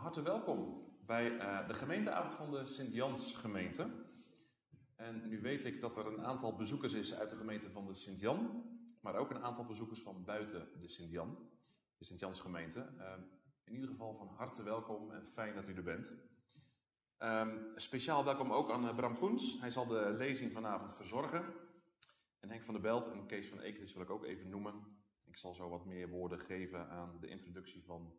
harte welkom bij uh, de gemeenteavond van de Sint-Jans gemeente. En nu weet ik dat er een aantal bezoekers is uit de gemeente van de Sint-Jan, maar ook een aantal bezoekers van buiten de Sint-Jan, de Sint-Jans gemeente. Uh, in ieder geval van harte welkom en fijn dat u er bent. Um, speciaal welkom ook aan Bram Koens. Hij zal de lezing vanavond verzorgen. En Henk van der Belt en Kees van Ekeris wil ik ook even noemen. Ik zal zo wat meer woorden geven aan de introductie van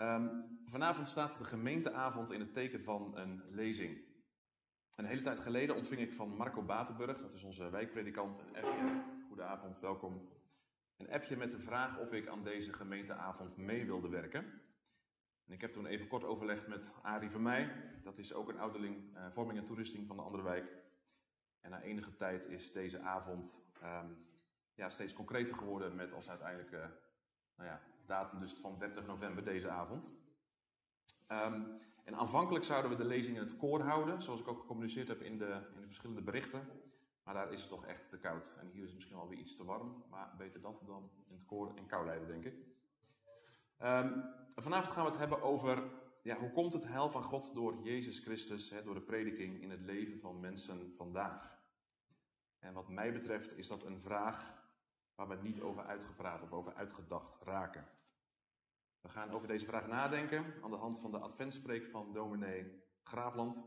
Um, vanavond staat de gemeenteavond in het teken van een lezing. Een hele tijd geleden ontving ik van Marco Batenburg, dat is onze wijkpredikant, een appje. Goedenavond, welkom. Een appje met de vraag of ik aan deze gemeenteavond mee wilde werken. En ik heb toen even kort overlegd met Arie van Meij. Dat is ook een ouderling uh, vorming en toerusting van de andere wijk. En na enige tijd is deze avond um, ja, steeds concreter geworden met als uiteindelijke nou ja, datum dus van 30 november deze avond. Um, en aanvankelijk zouden we de lezing in het koor houden, zoals ik ook gecommuniceerd heb in de, in de verschillende berichten. Maar daar is het toch echt te koud. En hier is het misschien alweer iets te warm, maar beter dat dan in het koor en kou leiden, denk ik. Um, vanavond gaan we het hebben over ja, hoe komt het heil van God door Jezus Christus, hè, door de prediking in het leven van mensen vandaag. En wat mij betreft is dat een vraag waar we niet over uitgepraat of over uitgedacht raken. We gaan over deze vraag nadenken aan de hand van de adventspreek van dominee Graafland.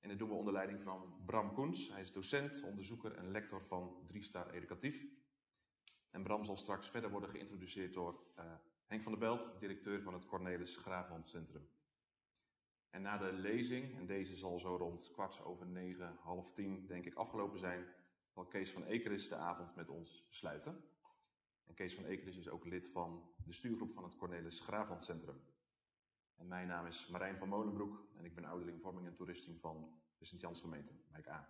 En dat doen we onder leiding van Bram Koens. Hij is docent, onderzoeker en lector van Driestar Educatief. En Bram zal straks verder worden geïntroduceerd door uh, Henk van der Belt, directeur van het Cornelis Graafland Centrum. En na de lezing, en deze zal zo rond kwart over negen, half tien denk ik afgelopen zijn, zal Kees van Ekeris de avond met ons besluiten. En Kees van Ekeris is ook lid van de stuurgroep van het Cornelis Graafland Centrum. En mijn naam is Marijn van Molenbroek en ik ben ouderling vorming en toeristing van de Sint-Jans gemeente, wijk A.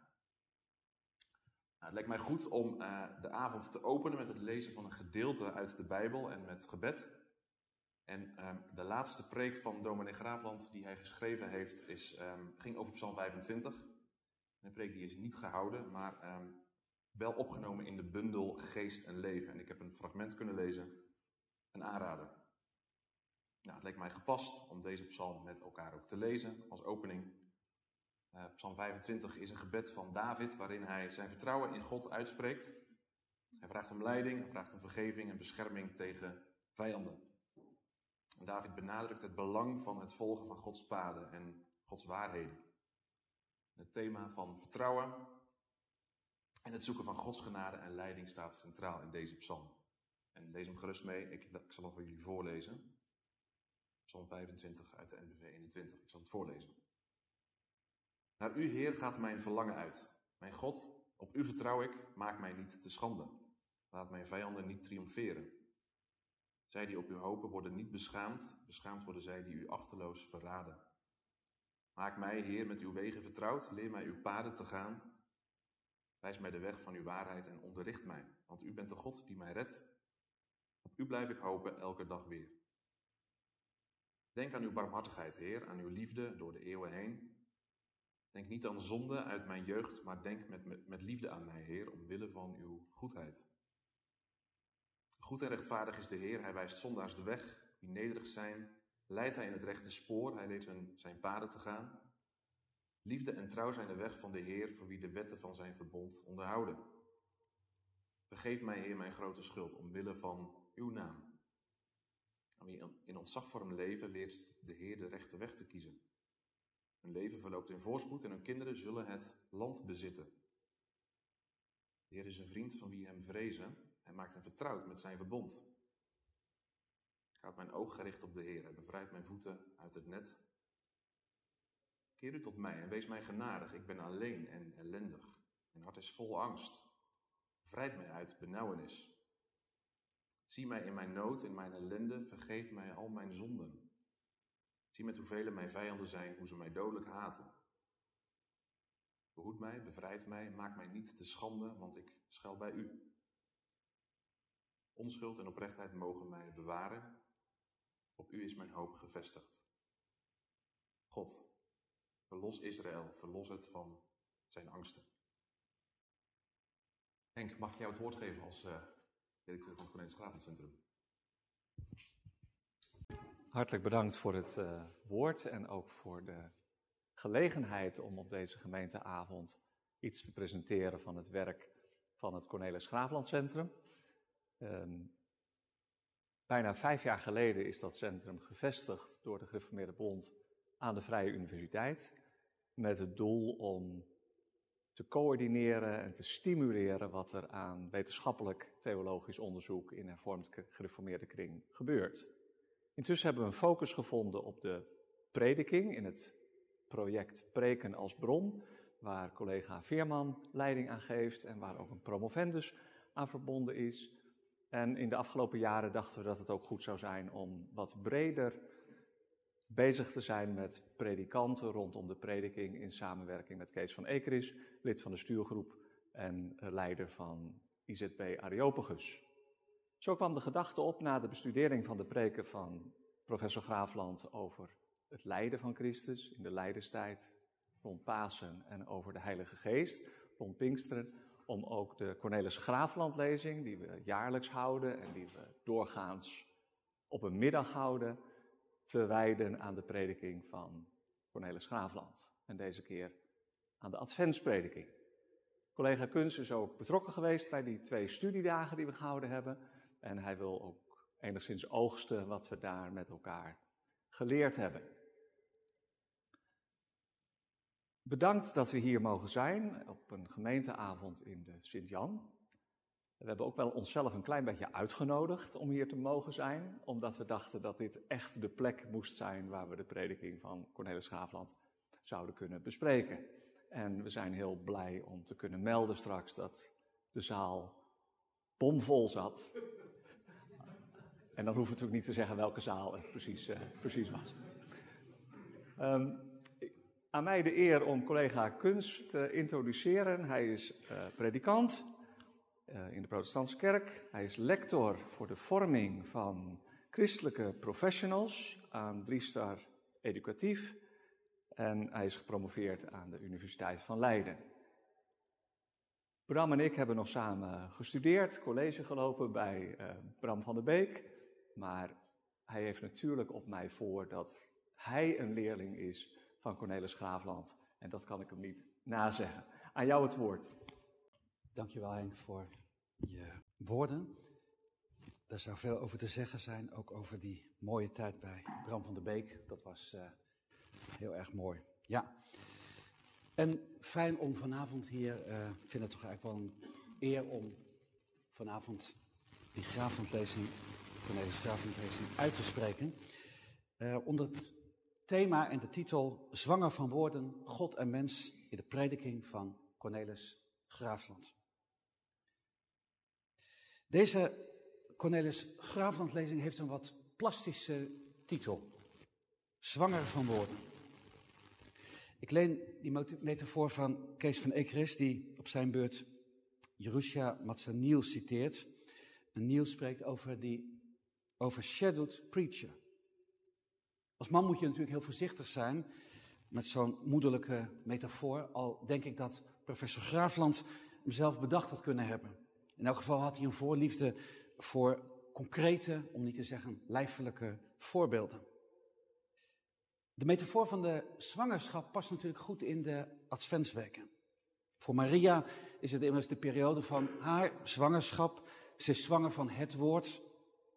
Nou, het lijkt mij goed om uh, de avond te openen met het lezen van een gedeelte uit de Bijbel en met gebed. En um, de laatste preek van dominee Graafland die hij geschreven heeft is, um, ging over Psalm 25. Een preek die is niet gehouden, maar um, wel opgenomen in de bundel Geest en Leven. En ik heb een fragment kunnen lezen, een aanrader. Nou, het leek mij gepast om deze psalm met elkaar ook te lezen als opening. Uh, psalm 25 is een gebed van David waarin hij zijn vertrouwen in God uitspreekt. Hij vraagt om leiding, hij vraagt om vergeving en bescherming tegen vijanden. En David benadrukt het belang van het volgen van Gods paden en Gods waarheden. Het thema van vertrouwen, en het zoeken van Gods genade en leiding staat centraal in deze psalm. En lees hem gerust mee, ik, zal hem voor jullie voorlezen. Psalm 25 uit de NBV 21, ik zal het voorlezen. Naar u, Heer, gaat mijn verlangen uit. Mijn God, op u vertrouw ik, maak mij niet te schande. Laat mijn vijanden niet triomferen. Zij die op u hopen worden niet beschaamd, beschaamd worden zij die u achterloos verraden. Maak mij, Heer, met uw wegen vertrouwd, leer mij uw paden te gaan. Wijs mij de weg van uw waarheid en onderricht mij, want u bent de God die mij redt. Op u blijf ik hopen elke dag weer. Denk aan uw barmhartigheid, Heer, aan uw liefde door de eeuwen heen. Denk niet aan zonde uit mijn jeugd, maar denk met, met, met liefde aan mij, Heer, omwille van uw goedheid. Goed en rechtvaardig is de Heer, hij wijst zondaars de weg, die nederig zijn, leidt hij in het rechte spoor, hij leert hun zijn paden te gaan. Liefde en trouw zijn de weg van de Heer voor wie de wetten van zijn verbond onderhouden. Vergeef mij, Heer, mijn grote schuld, omwille van uw naam. Aan wie in hem leven, leert de Heer de rechte weg te kiezen. Hun leven verloopt in voorspoed en hun kinderen zullen het land bezitten. De Heer is een vriend van wie hem vrezen. Hij maakt hem vertrouwd met zijn verbond. Ik houd mijn oog gericht op de Heer. Hij bevrijdt mijn voeten uit het net Keer u tot mij en wees mij genadig. Ik ben alleen en ellendig. Mijn hart is vol angst. Vrijd mij uit benauwenis. Zie mij in mijn nood, in mijn ellende. Vergeef mij al mijn zonden. Zie met hoeveel mijn vijanden zijn, hoe ze mij dodelijk haten. Behoed mij, bevrijd mij, maak mij niet te schande, want ik schuil bij u. Onschuld en oprechtheid mogen mij bewaren. Op u is mijn hoop gevestigd. God, Verlos Israël, verlos het van zijn angsten. Henk, mag ik jou het woord geven als uh, directeur van het Cornelis Gravencentrum? Hartelijk bedankt voor het uh, woord en ook voor de gelegenheid om op deze gemeenteavond iets te presenteren van het werk van het Cornelis Graafland Centrum. Um, bijna vijf jaar geleden is dat centrum gevestigd door de Gereformeerde Bond aan de Vrije Universiteit. Met het doel om te coördineren en te stimuleren wat er aan wetenschappelijk theologisch onderzoek in hervormd gereformeerde kring gebeurt. Intussen hebben we een focus gevonden op de prediking in het project Preken als Bron, waar collega Veerman leiding aan geeft en waar ook een promovendus aan verbonden is. En in de afgelopen jaren dachten we dat het ook goed zou zijn om wat breder bezig te zijn met predikanten rondom de prediking in samenwerking met Kees van Ekeris, lid van de stuurgroep en leider van IZB Areopagus. Zo kwam de gedachte op na de bestudering van de preken van professor Graafland over het lijden van Christus in de lijdenstijd, rond Pasen en over de Heilige Geest, rond Pinksteren, om ook de Cornelis Graafland-lezing, die we jaarlijks houden en die we doorgaans op een middag houden, te wijden aan de prediking van Cornelis Graafland. En deze keer aan de Adventsprediking. Collega Kunst is ook betrokken geweest bij die twee studiedagen die we gehouden hebben. En hij wil ook enigszins oogsten wat we daar met elkaar geleerd hebben. Bedankt dat we hier mogen zijn op een gemeenteavond in de Sint-Jan. We hebben ook wel onszelf een klein beetje uitgenodigd om hier te mogen zijn, omdat we dachten dat dit echt de plek moest zijn waar we de prediking van Cornelis Schaafland zouden kunnen bespreken. En we zijn heel blij om te kunnen melden straks dat de zaal bomvol zat. En dan hoeven we natuurlijk niet te zeggen welke zaal het precies, uh, precies was. Um, aan mij de eer om collega Kunst te introduceren. Hij is uh, predikant in de Protestantse Kerk. Hij is lector voor de vorming van christelijke professionals aan Driestar Educatief. En hij is gepromoveerd aan de Universiteit van Leiden. Bram en ik hebben nog samen gestudeerd, college gelopen bij uh, Bram van der Beek. Maar hij heeft natuurlijk op mij voor dat hij een leerling is van Cornelis Graafland. En dat kan ik hem niet nazeggen. Aan jou het woord. Dankjewel Henk voor je woorden. Daar zou veel over te zeggen zijn, ook over die mooie tijd bij Bram van der Beek. Dat was uh, heel erg mooi. Ja. En fijn om vanavond hier, uh, ik vind het toch eigenlijk wel een eer om vanavond die Graaflandlezing, Cornelis Graaflandlezing uit te spreken. Uh, onder het thema en de titel Zwanger van woorden, God en mens in de prediking van Cornelis Graafland. Deze Cornelis Graafland-lezing heeft een wat plastische titel. Zwanger van woorden. Ik leen die metafoor van Kees van Ekeris, die op zijn beurt Jerusha Matzaniel citeert. En Niel spreekt over die overshadowed preacher. Als man moet je natuurlijk heel voorzichtig zijn met zo'n moederlijke metafoor. Al denk ik dat professor Graafland hem zelf bedacht had kunnen hebben. In elk geval had hij een voorliefde voor concrete, om niet te zeggen lijfelijke voorbeelden. De metafoor van de zwangerschap past natuurlijk goed in de Adventsweken. Voor Maria is het immers de periode van haar zwangerschap. Ze is zwanger van het woord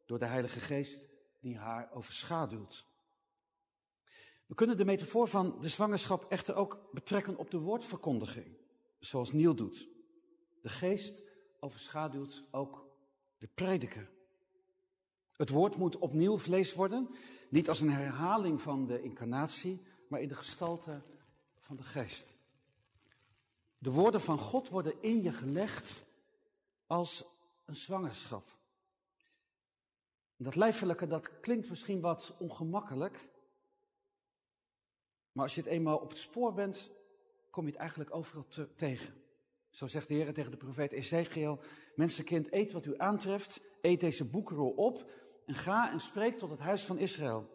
door de Heilige Geest die haar overschaduwt. We kunnen de metafoor van de zwangerschap echter ook betrekken op de woordverkondiging, zoals Niel doet. De geest overschaduwt ook de prediker. Het woord moet opnieuw vlees worden, niet als een herhaling van de incarnatie, maar in de gestalte van de geest. De woorden van God worden in je gelegd als een zwangerschap. Dat lijfelijke, dat klinkt misschien wat ongemakkelijk, maar als je het eenmaal op het spoor bent, kom je het eigenlijk overal te, tegen. Zo zegt de Heer tegen de profeet Ezekiel, mensenkind, eet wat u aantreft, eet deze boekrol op en ga en spreek tot het huis van Israël.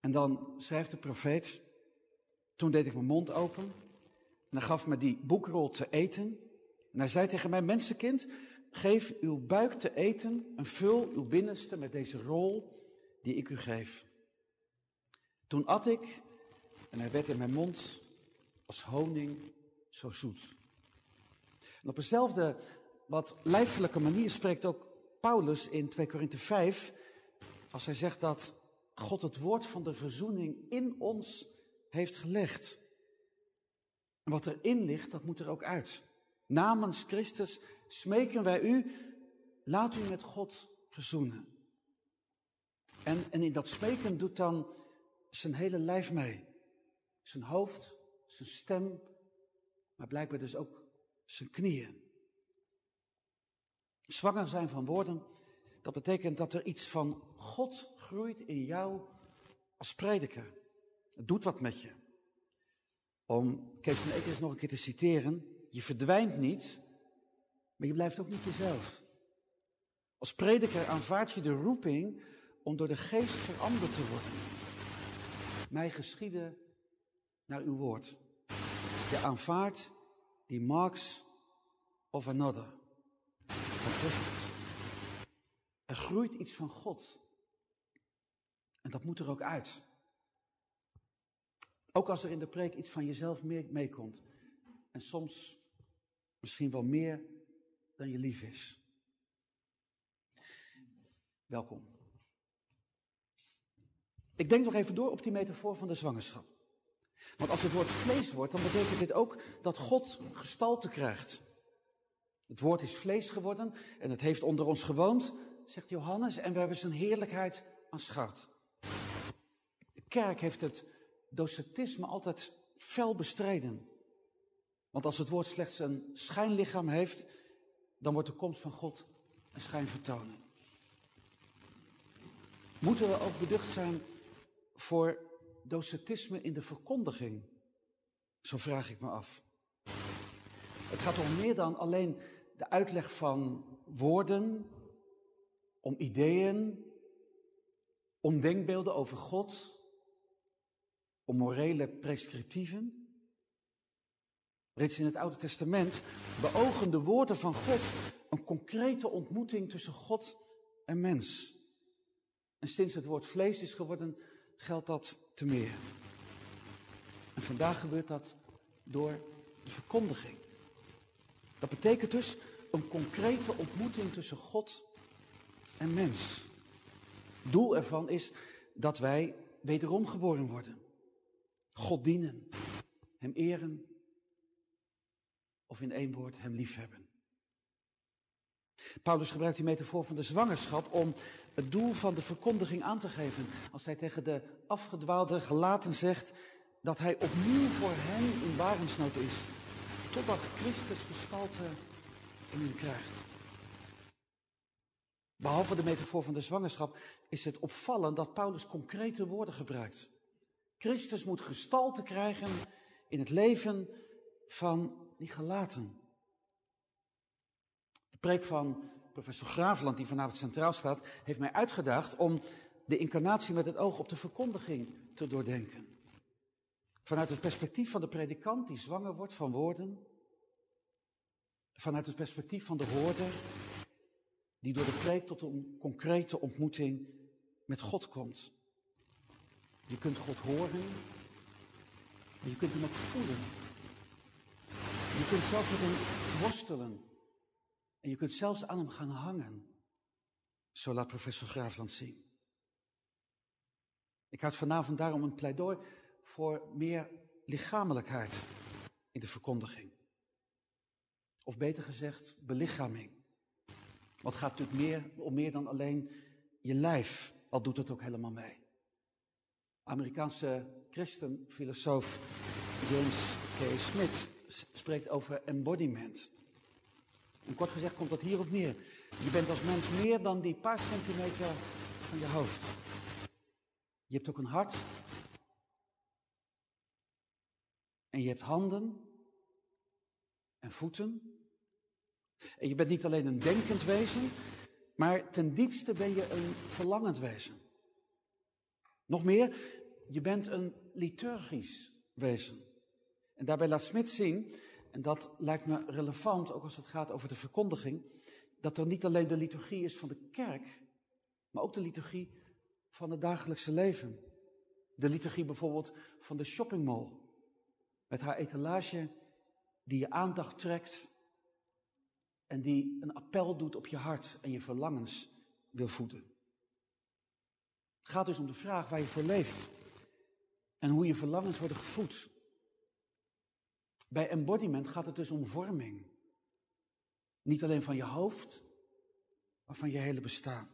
En dan schrijft de profeet, toen deed ik mijn mond open en hij gaf me die boekrol te eten. En hij zei tegen mij, mensenkind, geef uw buik te eten en vul uw binnenste met deze rol die ik u geef. Toen at ik en hij werd in mijn mond als honing zo zoet. En op dezelfde wat lijfelijke manier spreekt ook Paulus in 2 Korinthe 5, als hij zegt dat God het woord van de verzoening in ons heeft gelegd. En wat erin ligt, dat moet er ook uit. Namens Christus smeken wij u, laat u met God verzoenen. En, en in dat smeken doet dan zijn hele lijf mee. Zijn hoofd, zijn stem, maar blijkbaar dus ook zijn knieën. Zwanger zijn van woorden, dat betekent dat er iets van God groeit in jou als prediker. Het doet wat met je. Om Kees van Ekers nog een keer te citeren, je verdwijnt niet, maar je blijft ook niet jezelf. Als prediker aanvaard je de roeping om door de geest veranderd te worden. Mij geschieden naar uw woord. Je aanvaardt die marks of another. Van. Er groeit iets van God. En dat moet er ook uit. Ook als er in de preek iets van jezelf meekomt. En soms misschien wel meer dan je lief is. Welkom. Ik denk nog even door op die metafoor van de zwangerschap. Want als het woord vlees wordt, dan betekent dit ook dat God gestalte krijgt. Het woord is vlees geworden en het heeft onder ons gewoond, zegt Johannes, en we hebben zijn heerlijkheid aanschouwd. De kerk heeft het docetisme altijd fel bestreden. Want als het woord slechts een schijnlichaam heeft, dan wordt de komst van God een schijnvertoning. Moeten we ook beducht zijn voor docetisme in de verkondiging? Zo vraag ik me af. Het gaat om meer dan alleen de uitleg van woorden, om ideeën, om denkbeelden over God, om morele prescriptieven. Reeds in het Oude Testament beogen de woorden van God een concrete ontmoeting tussen God en mens. En sinds het woord vlees is geworden, geldt dat te meer. En vandaag gebeurt dat door de verkondiging. Dat betekent dus een concrete ontmoeting tussen God en mens. Doel ervan is dat wij wederom geboren worden. God dienen, Hem eren of in één woord Hem liefhebben. Paulus gebruikt die metafoor van de zwangerschap om het doel van de verkondiging aan te geven. Als hij tegen de afgedwaalde gelaten zegt dat hij opnieuw voor hen in barensnood is. Totdat Christus gestalte in hem krijgt. Behalve de metafoor van de zwangerschap is het opvallend dat Paulus concrete woorden gebruikt. Christus moet gestalte krijgen in het leven van die gelaten. De preek van professor Graafland, die vanavond centraal staat, heeft mij uitgedaagd om de incarnatie met het oog op de verkondiging te doordenken. Vanuit het perspectief van de predikant die zwanger wordt van woorden. Vanuit het perspectief van de hoorder die door de preek tot een concrete ontmoeting met God komt. Je kunt God horen, maar je kunt hem ook voelen. Je kunt zelfs met hem worstelen. En je kunt zelfs aan hem gaan hangen. Zo laat professor Graafland zien. Ik had vanavond daarom een pleidooi voor meer lichamelijkheid in de verkondiging. Of beter gezegd, belichaming. Want het gaat natuurlijk meer, om meer dan alleen je lijf, al doet het ook helemaal mee. Amerikaanse christenfilosoof James K. Smith spreekt over embodiment. En kort gezegd komt dat hierop neer. Je bent als mens meer dan die paar centimeter van je hoofd. Je hebt ook een hart. En je hebt handen en voeten. En je bent niet alleen een denkend wezen, maar ten diepste ben je een verlangend wezen. Nog meer, je bent een liturgisch wezen. En daarbij laat Smit zien, en dat lijkt me relevant, ook als het gaat over de verkondiging, dat er niet alleen de liturgie is van de kerk, maar ook de liturgie van het dagelijkse leven. De liturgie bijvoorbeeld van de shoppingmall. Met haar etalage die je aandacht trekt en die een appel doet op je hart en je verlangens wil voeden. Het gaat dus om de vraag waar je voor leeft en hoe je verlangens worden gevoed. Bij embodiment gaat het dus om vorming. Niet alleen van je hoofd, maar van je hele bestaan.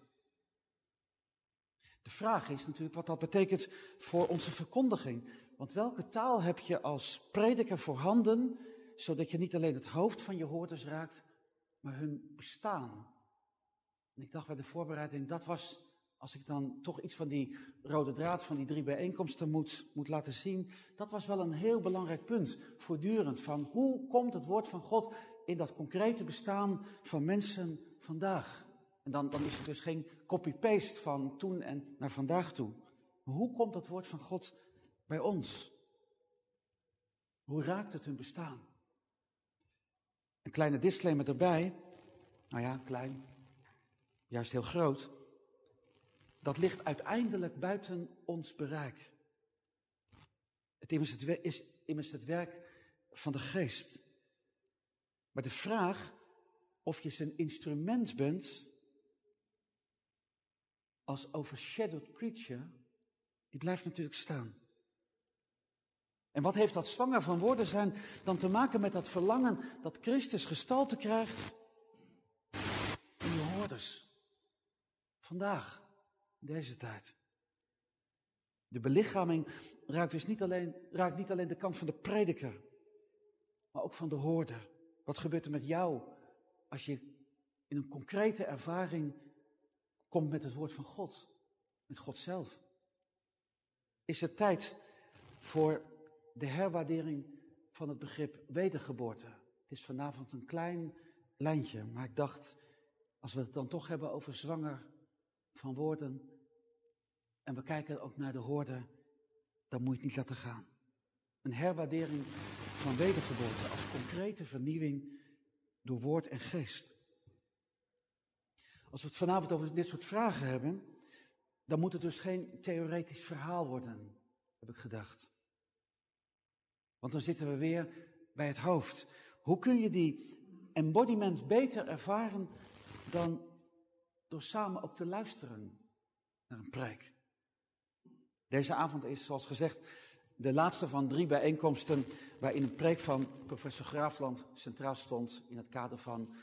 De vraag is natuurlijk wat dat betekent voor onze verkondiging. Want welke taal heb je als prediker voorhanden, zodat je niet alleen het hoofd van je hoorders raakt, maar hun bestaan? En ik dacht bij de voorbereiding, dat was, als ik dan toch iets van die rode draad van die drie bijeenkomsten moet, moet laten zien, dat was wel een heel belangrijk punt, voortdurend, van hoe komt het woord van God in dat concrete bestaan van mensen vandaag? En dan, dan is het dus geen copy-paste van toen en naar vandaag toe. Hoe komt dat woord van God bij ons? Hoe raakt het hun bestaan? Een kleine disclaimer erbij. Nou ja, klein. Juist heel groot. Dat ligt uiteindelijk buiten ons bereik. Het is immers het werk van de geest. Maar de vraag of je zijn instrument bent als overshadowed preacher, die blijft natuurlijk staan. En wat heeft dat zwanger van woorden zijn dan te maken met dat verlangen dat Christus gestalte krijgt in je hoorders. Vandaag, deze tijd. De belichaming raakt dus niet alleen, raakt niet alleen de kant van de prediker, maar ook van de hoorder. Wat gebeurt er met jou als je in een concrete ervaring komt met het woord van God, met God zelf. Is het tijd voor de herwaardering van het begrip wedergeboorte? Het is vanavond een klein lijntje, maar ik dacht, als we het dan toch hebben over zwanger van woorden en we kijken ook naar de hoorde, dan moet je het niet laten gaan. Een herwaardering van wedergeboorte als concrete vernieuwing door woord en geest. Als we het vanavond over dit soort vragen hebben, dan moet het dus geen theoretisch verhaal worden, heb ik gedacht. Want dan zitten we weer bij het hoofd. Hoe kun je die embodiment beter ervaren dan door samen ook te luisteren naar een preek? Deze avond is, zoals gezegd, de laatste van drie bijeenkomsten waarin een preek van professor Graafland centraal stond in het kader van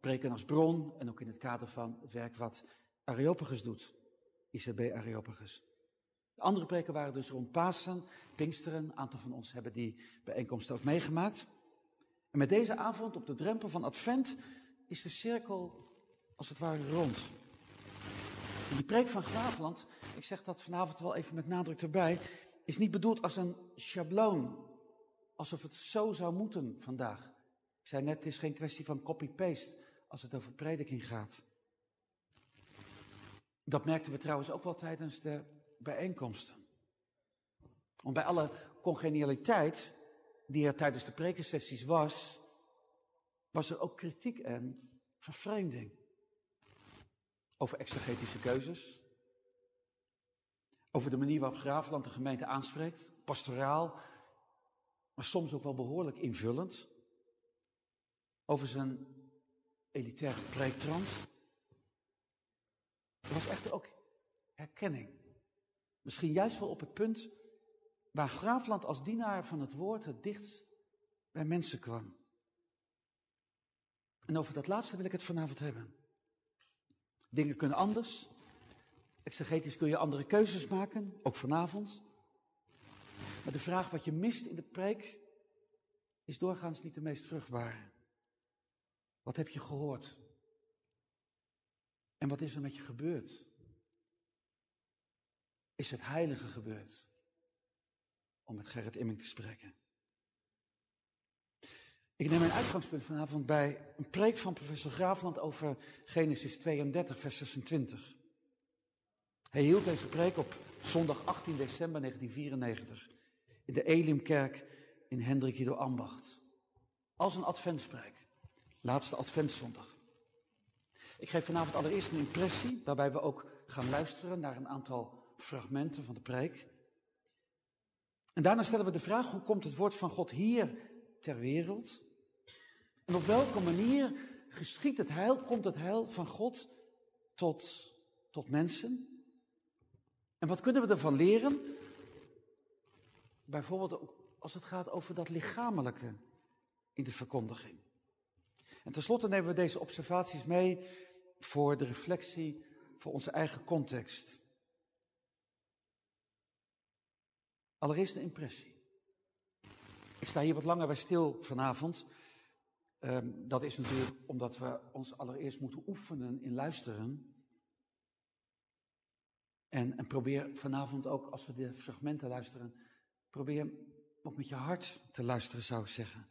preken als bron en ook in het kader van het werk wat Areopagus doet, ICB Areopagus. De andere preken waren dus rond Pasen, Pinksteren. Een aantal van ons hebben die bijeenkomsten ook meegemaakt. En met deze avond op de drempel van Advent is de cirkel als het ware rond. En die preek van Graafland, ik zeg dat vanavond wel even met nadruk erbij, is niet bedoeld als een schabloon, alsof het zo zou moeten vandaag. Ik zei net, het is geen kwestie van copy-paste als het over prediking gaat. Dat merkten we trouwens ook wel tijdens de bijeenkomsten. Want bij alle congenialiteit die er tijdens de prekensessies was, was er ook kritiek en vervreemding. Over exegetische keuzes. Over de manier waarop Graafland de gemeente aanspreekt. Pastoraal, maar soms ook wel behoorlijk invullend. Over zijn elitaire preektrans. Er was echter ook herkenning. Misschien juist wel op het punt waar Graafland als dienaar van het woord het dichtst bij mensen kwam. En over dat laatste wil ik het vanavond hebben. Dingen kunnen anders. Exegetisch kun je andere keuzes maken, ook vanavond. Maar de vraag wat je mist in de preek is doorgaans niet de meest vruchtbare. Wat heb je gehoord? En wat is er met je gebeurd? Is het heilige gebeurd? Om met Gerrit Imming te spreken. Ik neem mijn uitgangspunt vanavond bij een preek van professor Graafland over Genesis 32, vers 26. Hij hield deze preek op zondag 18 december 1994 in de Elimkerk in Hendrik Ambacht. Als een adventspreek. Laatste Adventszondag. Ik geef vanavond allereerst een impressie, waarbij we ook gaan luisteren naar een aantal fragmenten van de preek. En daarna stellen we de vraag, hoe komt het woord van God hier ter wereld? En op welke manier geschiet het heil, komt het heil van God tot, tot mensen? En wat kunnen we ervan leren? Bijvoorbeeld als het gaat over dat lichamelijke in de verkondiging. En tenslotte nemen we deze observaties mee voor de reflectie voor onze eigen context. Allereerst een impressie. Ik sta hier wat langer bij stil vanavond. Um, dat is natuurlijk omdat we ons allereerst moeten oefenen in luisteren. En, en probeer vanavond ook, als we de fragmenten luisteren, probeer ook met je hart te luisteren, zou ik zeggen.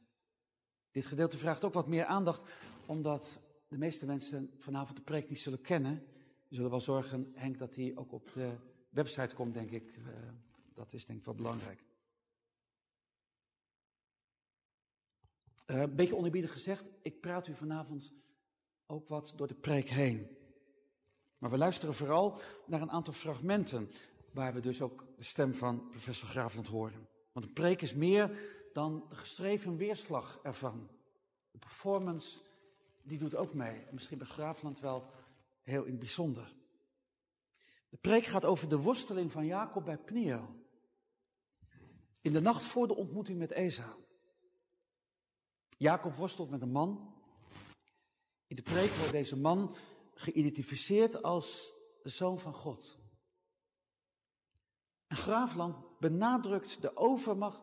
Dit gedeelte vraagt ook wat meer aandacht, omdat de meeste mensen vanavond de preek niet zullen kennen. We zullen wel zorgen, Henk, dat die ook op de website komt, denk ik. Uh, dat is denk ik wel belangrijk. Uh, een beetje onerbiedig gezegd, ik praat u vanavond ook wat door de preek heen. Maar we luisteren vooral naar een aantal fragmenten, waar we dus ook de stem van professor Graafland horen. Want een preek is meer dan de geschreven weerslag ervan. De performance, die doet ook mee. En misschien bij Graafland wel heel in het bijzonder. De preek gaat over de worsteling van Jacob bij Pniel. In de nacht voor de ontmoeting met Esau. Jacob worstelt met een man. In de preek wordt deze man geïdentificeerd als de zoon van God. En Graafland benadrukt de overmacht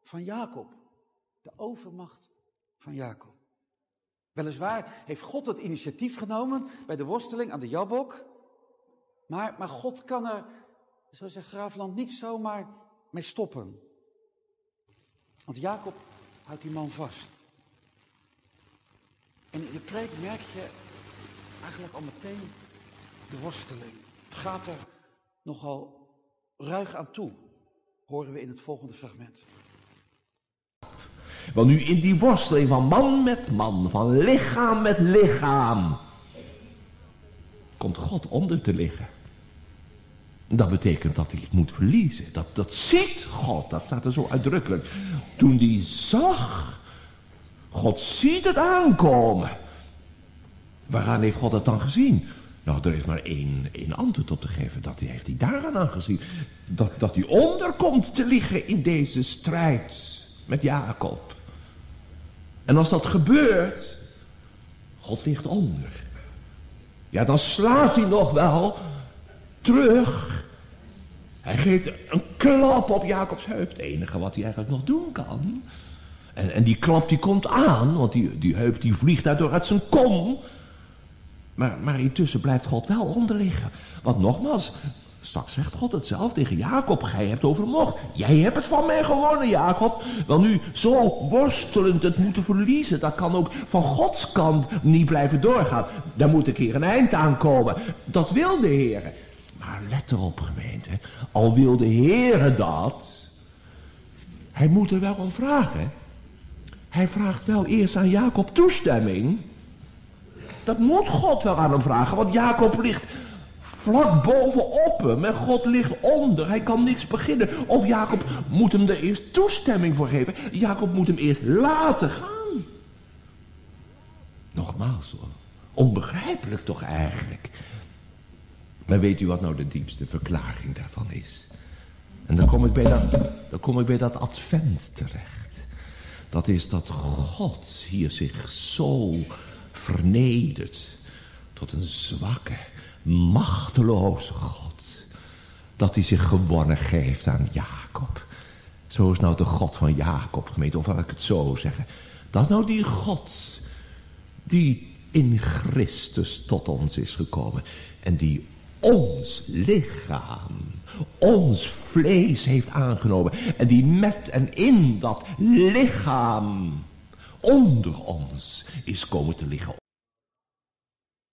van Jacob. De overmacht van Jacob. Weliswaar heeft God het initiatief genomen bij de worsteling aan de Jabok. Maar, maar God kan er, zo zegt Graafland, niet zomaar mee stoppen. Want Jacob houdt die man vast. En in de preek merk je eigenlijk al meteen de worsteling. Het gaat er nogal ruig aan toe, horen we in het volgende fragment. Want nu in die worsteling van man met man, van lichaam met lichaam, komt God onder te liggen. Dat betekent dat hij het moet verliezen. Dat, dat ziet God, dat staat er zo uitdrukkelijk. Toen die zag, God ziet het aankomen. Waaraan heeft God het dan gezien? Nou, er is maar één, één antwoord op te geven. Dat heeft hij daaraan aangezien. Dat, dat hij onderkomt te liggen in deze strijd met Jacob. En als dat gebeurt, God ligt onder. Ja, dan slaat hij nog wel terug. Hij geeft een klap op Jacobs heup. Het enige wat hij eigenlijk nog doen kan. En, en die klap die komt aan, want die, die heup die vliegt daardoor uit zijn kom. Maar, maar intussen blijft God wel onder liggen. Want nogmaals, straks zegt God het zelf tegen Jacob. Gij hebt overmocht. Jij hebt het van mij gewonnen, Jacob. Wel nu, zo worstelend het moeten verliezen. Dat kan ook van Gods kant niet blijven doorgaan. Daar moet een keer een eind aan komen. Dat wil de Heer. Maar let erop, gemeente. Al wil de Heer dat. Hij moet er wel om vragen. Hij vraagt wel eerst aan Jacob toestemming. Dat moet God wel aan hem vragen, want Jacob ligt vlak bovenop hem en God ligt onder. Hij kan niks beginnen. Of Jacob moet hem er eerst toestemming voor geven. Jacob moet hem eerst laten gaan. Nogmaals hoor. Onbegrijpelijk toch eigenlijk. Maar weet u wat nou de diepste verklaring daarvan is? En dan kom ik bij dat, dan kom ik bij dat advent terecht. Dat is dat God hier zich zo vernedert tot een zwakke, machteloze God. Dat hij zich gewonnen geeft aan Jacob. Zo is nou de God van Jacob gemeente, of laat ik het zo zeggen. Dat is nou die God die in Christus tot ons is gekomen. En die ons lichaam, ons vlees heeft aangenomen. En die met en in dat lichaam onder ons is komen te liggen.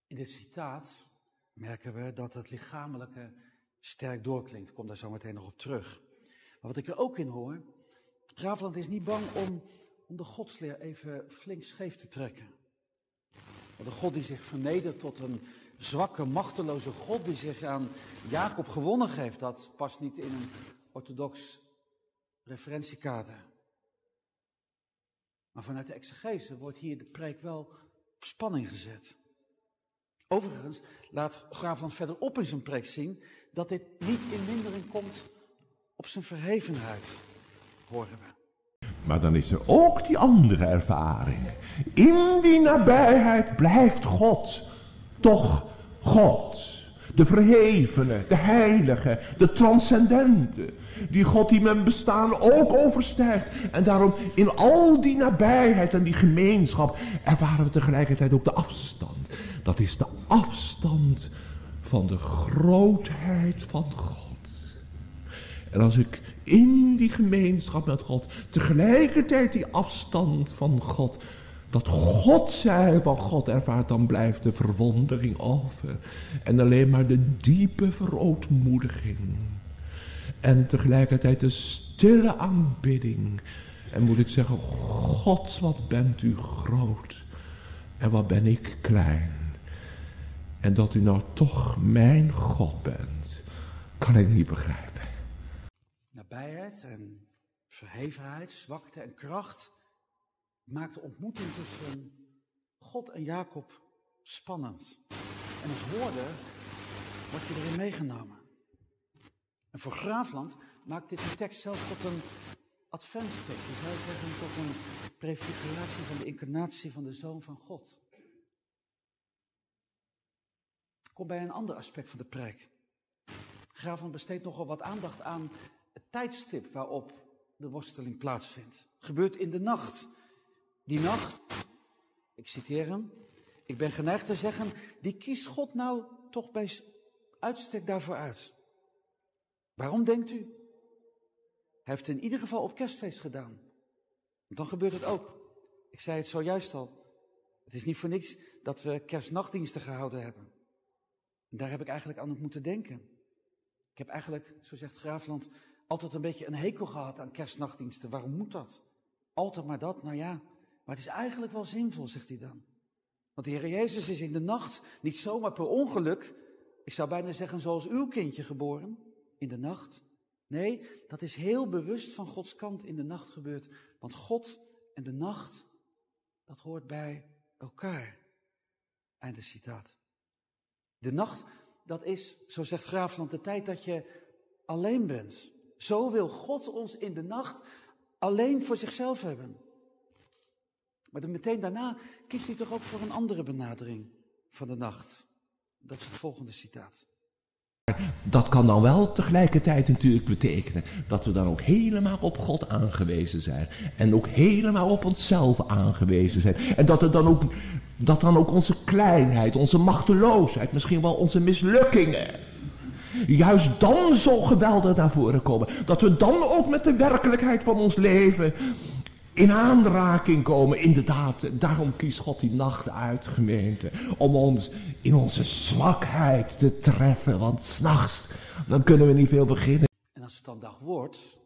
In dit citaat merken we dat het lichamelijke sterk doorklinkt. Ik kom daar zo meteen nog op terug. Maar wat ik er ook in hoor, Graafland is niet bang om, om de godsleer even flink scheef te trekken. Want een God die zich vernedert tot een zwakke, machteloze God die zich aan Jacob gewonnen geeft, dat past niet in een orthodox referentiekader. Maar vanuit de exegese wordt hier de preek wel op spanning gezet. Overigens laat Graafland verderop in zijn preek zien dat dit niet in mindering komt op zijn verhevenheid, horen we. Maar dan is er ook die andere ervaring. In die nabijheid blijft God toch God. De verhevene, de heilige, de transcendente. Die God die mijn bestaan ook overstijgt. En daarom in al die nabijheid en die gemeenschap ervaren we tegelijkertijd ook de afstand. Dat is de afstand van de grootheid van God. En als ik in die gemeenschap met God tegelijkertijd die afstand van God, dat God zij van God ervaart, dan blijft de verwondering over. En alleen maar de diepe verootmoediging. En tegelijkertijd de stille aanbidding. En moet ik zeggen, God, wat bent u groot. En wat ben ik klein. En dat u nou toch mijn God bent, kan ik niet begrijpen. Nabijheid en verhevenheid, zwakte en kracht maakt de ontmoeting tussen God en Jacob spannend. En als hoorder word je erin meegenomen. En voor Graafland maakt dit de tekst zelfs tot een adventstekst. Je zou zeggen tot een prefiguratie van de incarnatie van de Zoon van God. Kom bij een ander aspect van de preek. Graafland besteedt nogal wat aandacht aan het tijdstip waarop de worsteling plaatsvindt. Het gebeurt in de nacht. Die nacht, ik citeer hem, ik ben geneigd te zeggen, die kiest God nou toch bij uitstek daarvoor uit. Waarom denkt u? Hij heeft in ieder geval op kerstfeest gedaan. Want dan gebeurt het ook. Ik zei het zojuist al. Het is niet voor niks dat we kerstnachtdiensten gehouden hebben. En daar heb ik eigenlijk aan moeten denken. Ik heb eigenlijk, zo zegt Graafland, altijd een beetje een hekel gehad aan kerstnachtdiensten. Waarom moet dat? Altijd maar dat, nou ja. Maar het is eigenlijk wel zinvol, zegt hij dan. Want de Heer Jezus is in de nacht niet zomaar per ongeluk, ik zou bijna zeggen zoals uw kindje geboren, in de nacht. Nee, dat is heel bewust van Gods kant in de nacht gebeurd. Want God en de nacht, dat hoort bij elkaar. Einde citaat. De nacht, dat is, zo zegt Graafland, de tijd dat je alleen bent. Zo wil God ons in de nacht alleen voor zichzelf hebben. Maar dan meteen daarna kiest hij toch ook voor een andere benadering van de nacht. Dat is het volgende citaat. Dat kan dan wel tegelijkertijd natuurlijk betekenen dat we dan ook helemaal op God aangewezen zijn. En ook helemaal op onszelf aangewezen zijn. En dat, er dan ook, dat dan ook onze kleinheid, onze machteloosheid, misschien wel onze mislukkingen. Juist dan zo geweldig naar voren komen. Dat we dan ook met de werkelijkheid van ons leven in aanraking komen. Inderdaad, daarom kiest God die nacht uit, gemeente. Om ons in onze zwakheid te treffen. Want s'nachts, dan kunnen we niet veel beginnen. En als het dan dag wordt,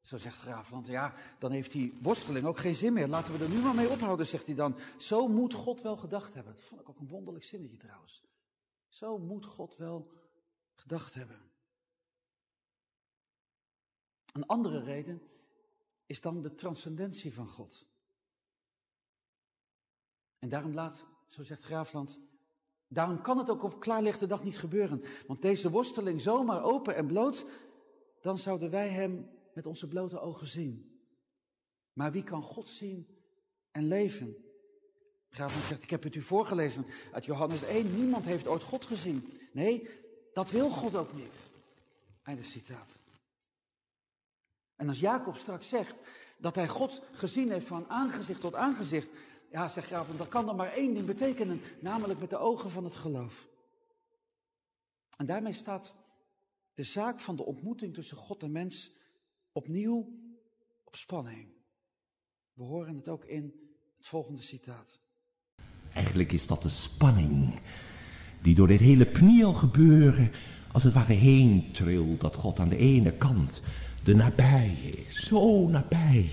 zo zegt Graafland, ja, dan heeft die worsteling ook geen zin meer. Laten we er nu maar mee ophouden, zegt hij dan. Zo moet God wel gedacht hebben. Dat vond ik ook een wonderlijk zinnetje trouwens. Zo moet God wel gedacht hebben. Een andere reden is dan de transcendentie van God. En daarom laat, zo zegt Graafland, daarom kan het ook op klaarlichte dag niet gebeuren. Want deze worsteling zomaar open en bloot, dan zouden wij hem met onze blote ogen zien. Maar wie kan God zien en leven? Graafland zegt, ik heb het u voorgelezen uit Johannes 1, niemand heeft ooit God gezien. Nee, dat wil God ook niet. Einde citaat. En als Jacob straks zegt dat hij God gezien heeft van aangezicht tot aangezicht, ja, zegt Graaf, dat kan dan maar één ding betekenen, namelijk met de ogen van het geloof. En daarmee staat de zaak van de ontmoeting tussen God en mens opnieuw op spanning. We horen het ook in het volgende citaat. Eigenlijk is dat de spanning die door dit hele pniel gebeuren als het ware heen trilt. Dat God aan de ene kant de nabij is, zo nabij.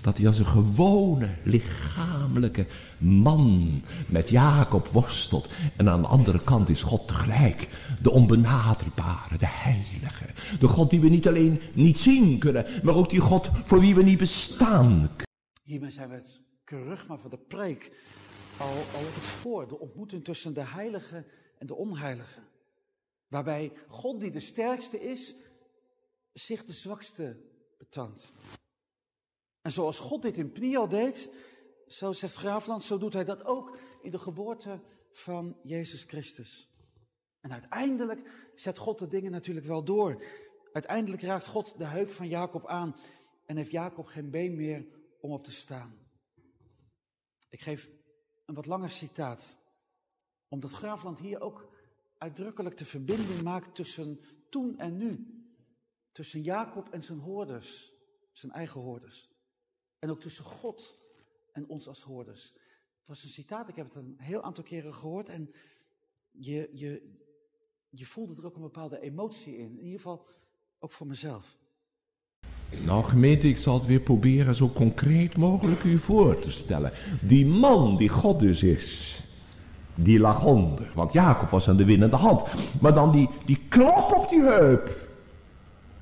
dat hij als een gewone lichamelijke man met Jacob worstelt. En aan de andere kant is God tegelijk de onbenaderbare, de heilige. De God die we niet alleen niet zien kunnen, maar ook die God voor wie we niet bestaan. Hiermee zijn we het kerugma van de preek al, al op het spoor. De ontmoeting tussen de heilige en de onheilige. Waarbij God die de sterkste is, zich de zwakste betoont. En zoals God dit in Pniel deed, zo zegt Graafland, zo doet hij dat ook in de geboorte van Jezus Christus. En uiteindelijk zet God de dingen natuurlijk wel door. Uiteindelijk raakt God de heup van Jacob aan en heeft Jacob geen been meer om op te staan. Ik geef een wat langer citaat, omdat Graafland hier ook uitdrukkelijk de verbinding maakt tussen toen en nu. Tussen Jacob en zijn hoorders, zijn eigen hoorders. En ook tussen God en ons als hoorders. Het was een citaat, ik heb het een heel aantal keren gehoord en je, je, je voelde er ook een bepaalde emotie in. In ieder geval ook voor mezelf. Nou gemeente, ik zal het weer proberen zo concreet mogelijk u voor te stellen. Die man die God dus is, die lag onder. Want Jacob was aan de winnende hand. Maar dan die, die klap op die heup.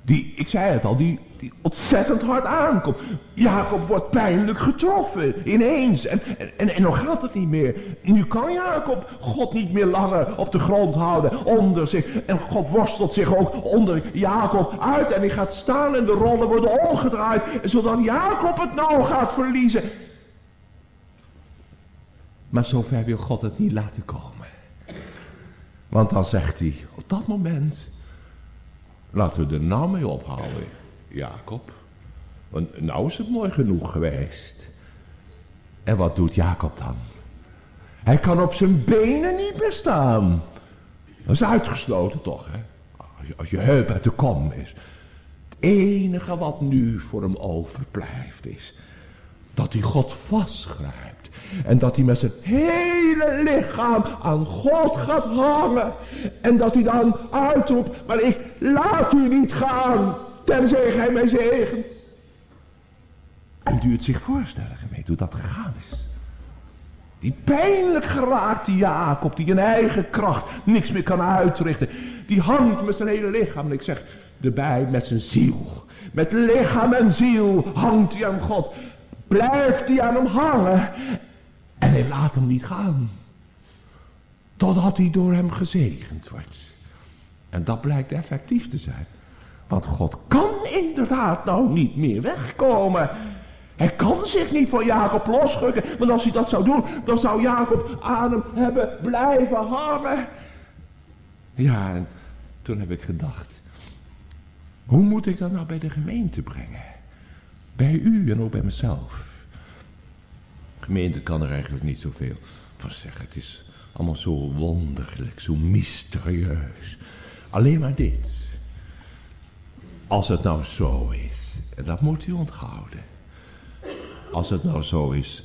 Die, ik zei het al, die, die ontzettend hard aankomt. Jacob wordt pijnlijk getroffen, ineens. En, en, en, dan gaat het niet meer. Nu kan Jacob God niet meer langer op de grond houden, onder zich. En God worstelt zich ook onder Jacob uit. En hij gaat staan en de rollen worden omgedraaid. Zodat Jacob het nou gaat verliezen. Maar zover wil God het niet laten komen. Want dan zegt hij, op dat moment, laten we er nou mee ophouden. Jacob. Want nou is het mooi genoeg geweest. En wat doet Jacob dan? Hij kan op zijn benen niet meer staan. Dat is uitgesloten toch, hè? Als je heup uit de kom is. Het enige wat nu voor hem overblijft is dat hij God vastgrijpt. En dat hij met zijn hele lichaam aan God gaat hangen. En dat hij dan uitroept, maar ik laat u niet gaan. Tenzij gij mij zegent. Kunt u het zich voorstellen, gemeente, hoe dat gegaan is? Die pijnlijk geraakte Jacob, die in eigen kracht niks meer kan uitrichten. Die hangt met zijn hele lichaam. En ik zeg erbij met zijn ziel. Met lichaam en ziel hangt hij aan God. Blijft hij aan hem hangen. En hij laat hem niet gaan. Totdat hij door hem gezegend wordt. En dat blijkt effectief te zijn. Want God kan inderdaad nou niet meer wegkomen. Hij kan zich niet van Jacob losrukken. Want als hij dat zou doen, dan zou Jacob aan hem hebben blijven hangen. Ja, en toen heb ik gedacht. Hoe moet ik dat nou bij de gemeente brengen? Bij u en ook bij mezelf. Gemeente kan er eigenlijk niet zoveel van zeggen. Het is allemaal zo wonderlijk, zo mysterieus. Alleen maar dit. Als het nou zo is, en dat moet u onthouden. Als het nou zo is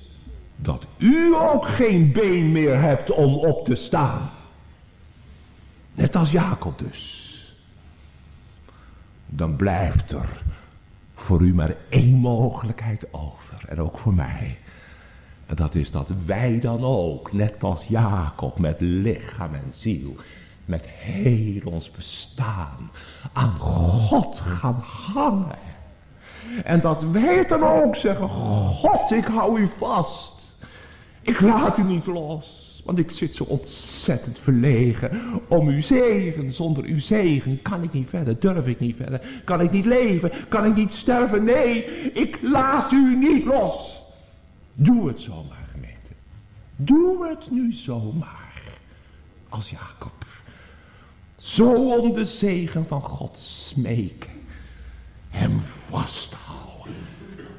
dat u ook geen been meer hebt om op te staan. Net als Jacob dus. Dan blijft er voor u maar één mogelijkheid over. En ook voor mij. En dat is dat wij dan ook, net als Jacob, met lichaam en ziel, met heel ons bestaan aan God gaan hangen. En dat wij dan ook zeggen, God, ik hou u vast. Ik laat u niet los. Want ik zit zo ontzettend verlegen om uw zegen. Zonder uw zegen kan ik niet verder, durf ik niet verder. Kan ik niet leven, kan ik niet sterven. Nee, ik laat u niet los. Doe het zomaar, gemeente. Doe het nu zomaar. Als Jacob. Zo om de zegen van God smeken. Hem vasthouden.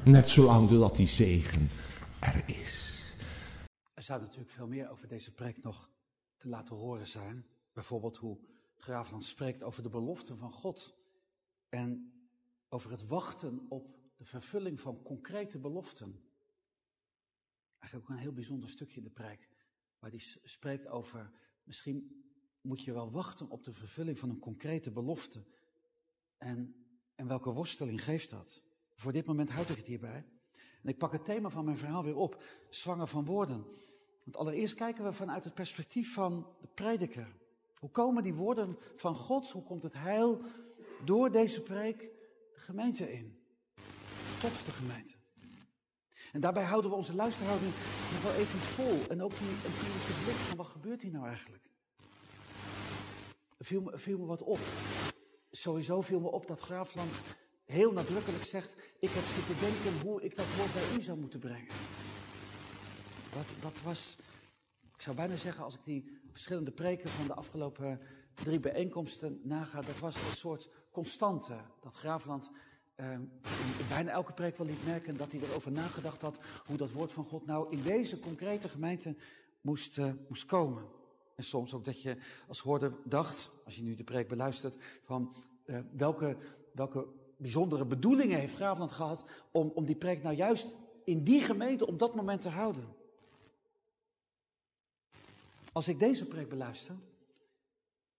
Net zolang dat die zegen er is. Er zou natuurlijk veel meer over deze preek nog te laten horen zijn. Bijvoorbeeld hoe Graafland spreekt over de beloften van God. En over het wachten op de vervulling van concrete beloften. Eigenlijk ook een heel bijzonder stukje in de preek. Waar hij spreekt over, misschien moet je wel wachten op de vervulling van een concrete belofte. En, en welke worsteling geeft dat? Voor dit moment houd ik het hierbij. En ik pak het thema van mijn verhaal weer op, zwanger van woorden. Want allereerst kijken we vanuit het perspectief van de prediker. Hoe komen die woorden van God, hoe komt het heil door deze preek de gemeente in? Tot de gemeente. En daarbij houden we onze luisterhouding nog wel even vol. En ook die empirische blik van wat gebeurt hier nou eigenlijk? Viel me, viel me wat op. Sowieso viel me op dat Graafland heel nadrukkelijk zegt: Ik heb zitten denken hoe ik dat woord bij u zou moeten brengen. Dat, dat was, ik zou bijna zeggen, als ik die verschillende preken van de afgelopen drie bijeenkomsten naga, dat was een soort constante. Dat Graafland in, bijna elke preek wel liet merken dat hij erover nagedacht had hoe dat woord van God nou in deze concrete gemeente moest, uh, moest komen. En soms ook dat je als hoorder dacht, als je nu de preek beluistert, van uh, welke, welke bijzondere bedoelingen heeft Graafland gehad om, om die preek nou juist in die gemeente op dat moment te houden. Als ik deze preek beluister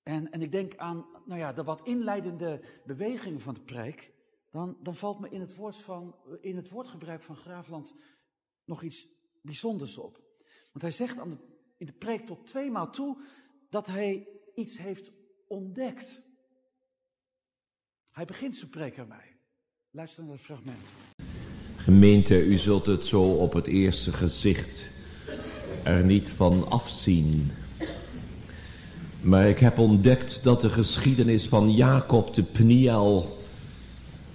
en, en ik denk aan nou ja, de wat inleidende bewegingen van de preek, dan, dan valt me in het, woord van, in het woordgebruik van Graafland nog iets bijzonders op. Want hij zegt aan in de preek tot tweemaal toe dat hij iets heeft ontdekt. Hij begint zijn preek aan mij. Luister naar het fragment. Gemeente, u zult het zo op het eerste gezicht er niet van afzien. Maar ik heb ontdekt dat de geschiedenis van Jacob de Pniel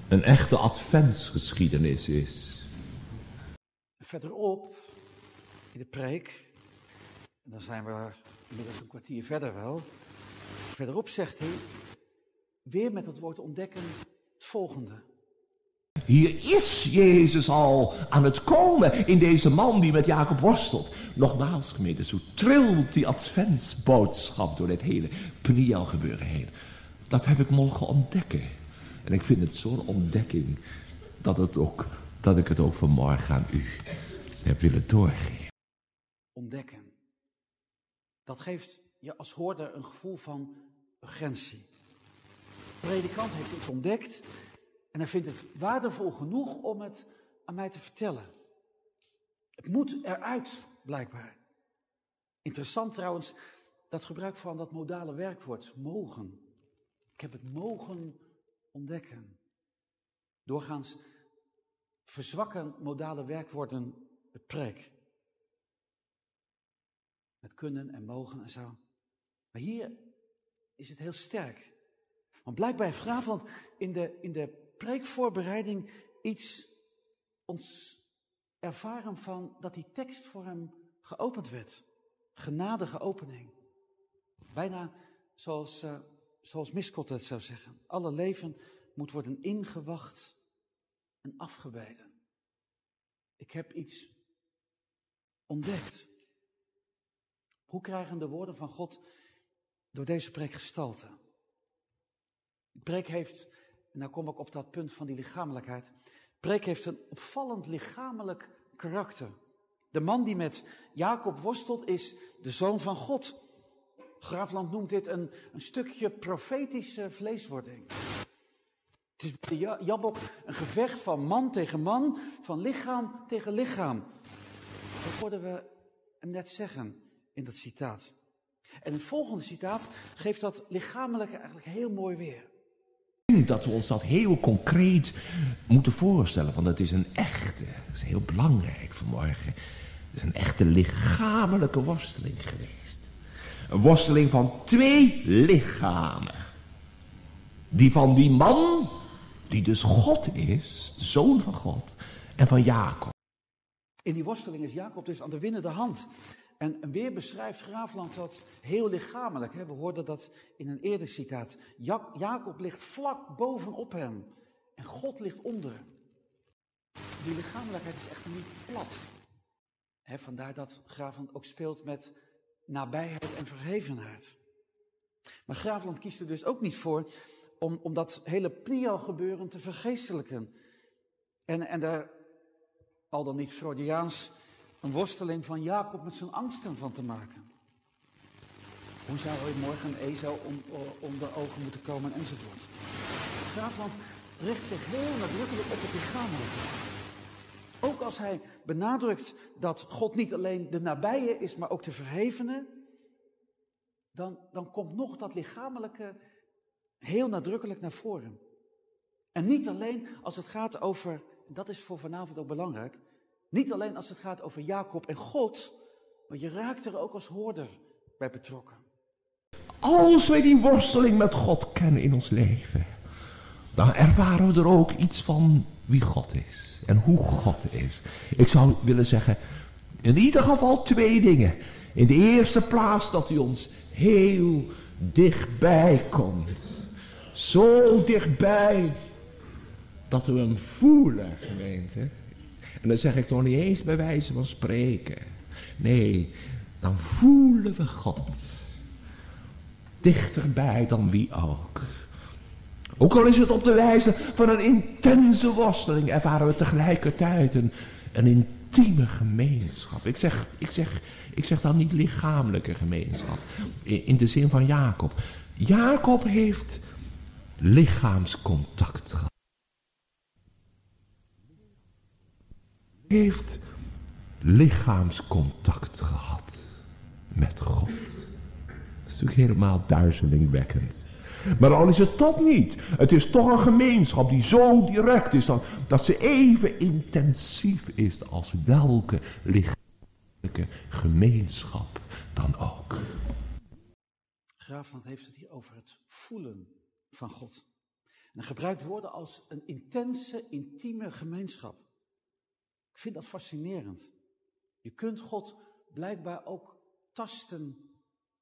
een echte adventsgeschiedenis is. Verderop in de preek, en dan zijn we inmiddels een kwartier verder wel. Verderop zegt hij, weer met het woord ontdekken, het volgende. Hier is Jezus al aan het komen in deze man die met Jacob worstelt. Nogmaals gemeente, zo trilt die adventsboodschap door dit hele Pniel gebeuren heen. Dat heb ik mogen ontdekken. En ik vind het zo'n ontdekking dat, het ook, dat ik het ook vanmorgen aan u heb willen doorgeven. Ontdekken. Dat geeft je als hoorder een gevoel van urgentie. De predikant heeft iets ontdekt en hij vindt het waardevol genoeg om het aan mij te vertellen. Het moet eruit, blijkbaar. Interessant trouwens, dat gebruik van dat modale werkwoord, mogen. Ik heb het mogen ontdekken. Doorgaans verzwakken modale werkwoorden het preek. Met kunnen en mogen en zo. Maar hier is het heel sterk. Want blijkbaar heeft in de, in de preekvoorbereiding iets ons ervaren van dat die tekst voor hem geopend werd. Genadige opening. Bijna zoals uh, zoals Miskot het zou zeggen. Alle leven moet worden ingewacht en afgebeden. Ik heb iets ontdekt. Hoe krijgen de woorden van God door deze preek gestalte? De preek heeft, en nou kom ik op dat punt van die lichamelijkheid. Preek heeft een opvallend lichamelijk karakter. De man die met Jacob worstelt is de zoon van God. Graafland noemt dit een, een stukje profetische vleeswording. Het is bij Jabok een gevecht van man tegen man, van lichaam tegen lichaam. Dat hoorden we hem net zeggen in dat citaat. En het volgende citaat geeft dat lichamelijke eigenlijk heel mooi weer. Dat we ons dat heel concreet moeten voorstellen, want het is een echte, dat is heel belangrijk vanmorgen, het is een echte lichamelijke worsteling geweest. Een worsteling van twee lichamen. Die van die man, die dus God is, de zoon van God, en van Jacob. In die worsteling is Jacob dus aan de winnende hand. En weer beschrijft Graafland dat heel lichamelijk. Hè? We hoorden dat in een eerder citaat. Jacob ligt vlak bovenop hem en God ligt onder. Die lichamelijkheid is echt niet plat. Hè, vandaar dat Graafland ook speelt met nabijheid en verhevenheid. Maar Graafland kiest er dus ook niet voor om, om dat hele Plio-gebeuren te vergeestelijken. En, en daar al dan niet Freudiaans een worsteling van Jacob met zijn angsten van te maken. Hoe zou hij morgen Ezo om, om de ogen moeten komen enzovoort. Graafland richt zich heel nadrukkelijk op het lichamelijke. Ook als hij benadrukt dat God niet alleen de nabije is, maar ook de verhevene, dan, dan komt nog dat lichamelijke heel nadrukkelijk naar voren. En niet alleen als het gaat over, dat is voor vanavond ook belangrijk, niet alleen als het gaat over Jacob en God, maar je raakt er ook als hoorder bij betrokken. Als wij die worsteling met God kennen in ons leven, dan ervaren we er ook iets van wie God is en hoe God is. Ik zou willen zeggen, in ieder geval twee dingen. In de eerste plaats dat hij ons heel dichtbij komt. Zo dichtbij dat we hem voelen, gemeente. En dan zeg ik nog niet eens bij wijze van spreken. Nee, dan voelen we God. Dichterbij dan wie ook. Ook al is het op de wijze van een intense worsteling, ervaren we tegelijkertijd een, een intieme gemeenschap. Ik zeg, ik, zeg, ik zeg dan niet lichamelijke gemeenschap, in, in de zin van Jacob. Jacob heeft lichaamscontact gehad. Heeft lichaamscontact gehad met God. Dat is natuurlijk helemaal duizelingwekkend. Maar al is het toch niet. Het is toch een gemeenschap die zo direct is dat, dat ze even intensief is als welke lichaamlijke gemeenschap dan ook. Graafland heeft het hier over het voelen van God. En gebruikt woorden als een intense, intieme gemeenschap. Ik vind dat fascinerend. Je kunt God blijkbaar ook tasten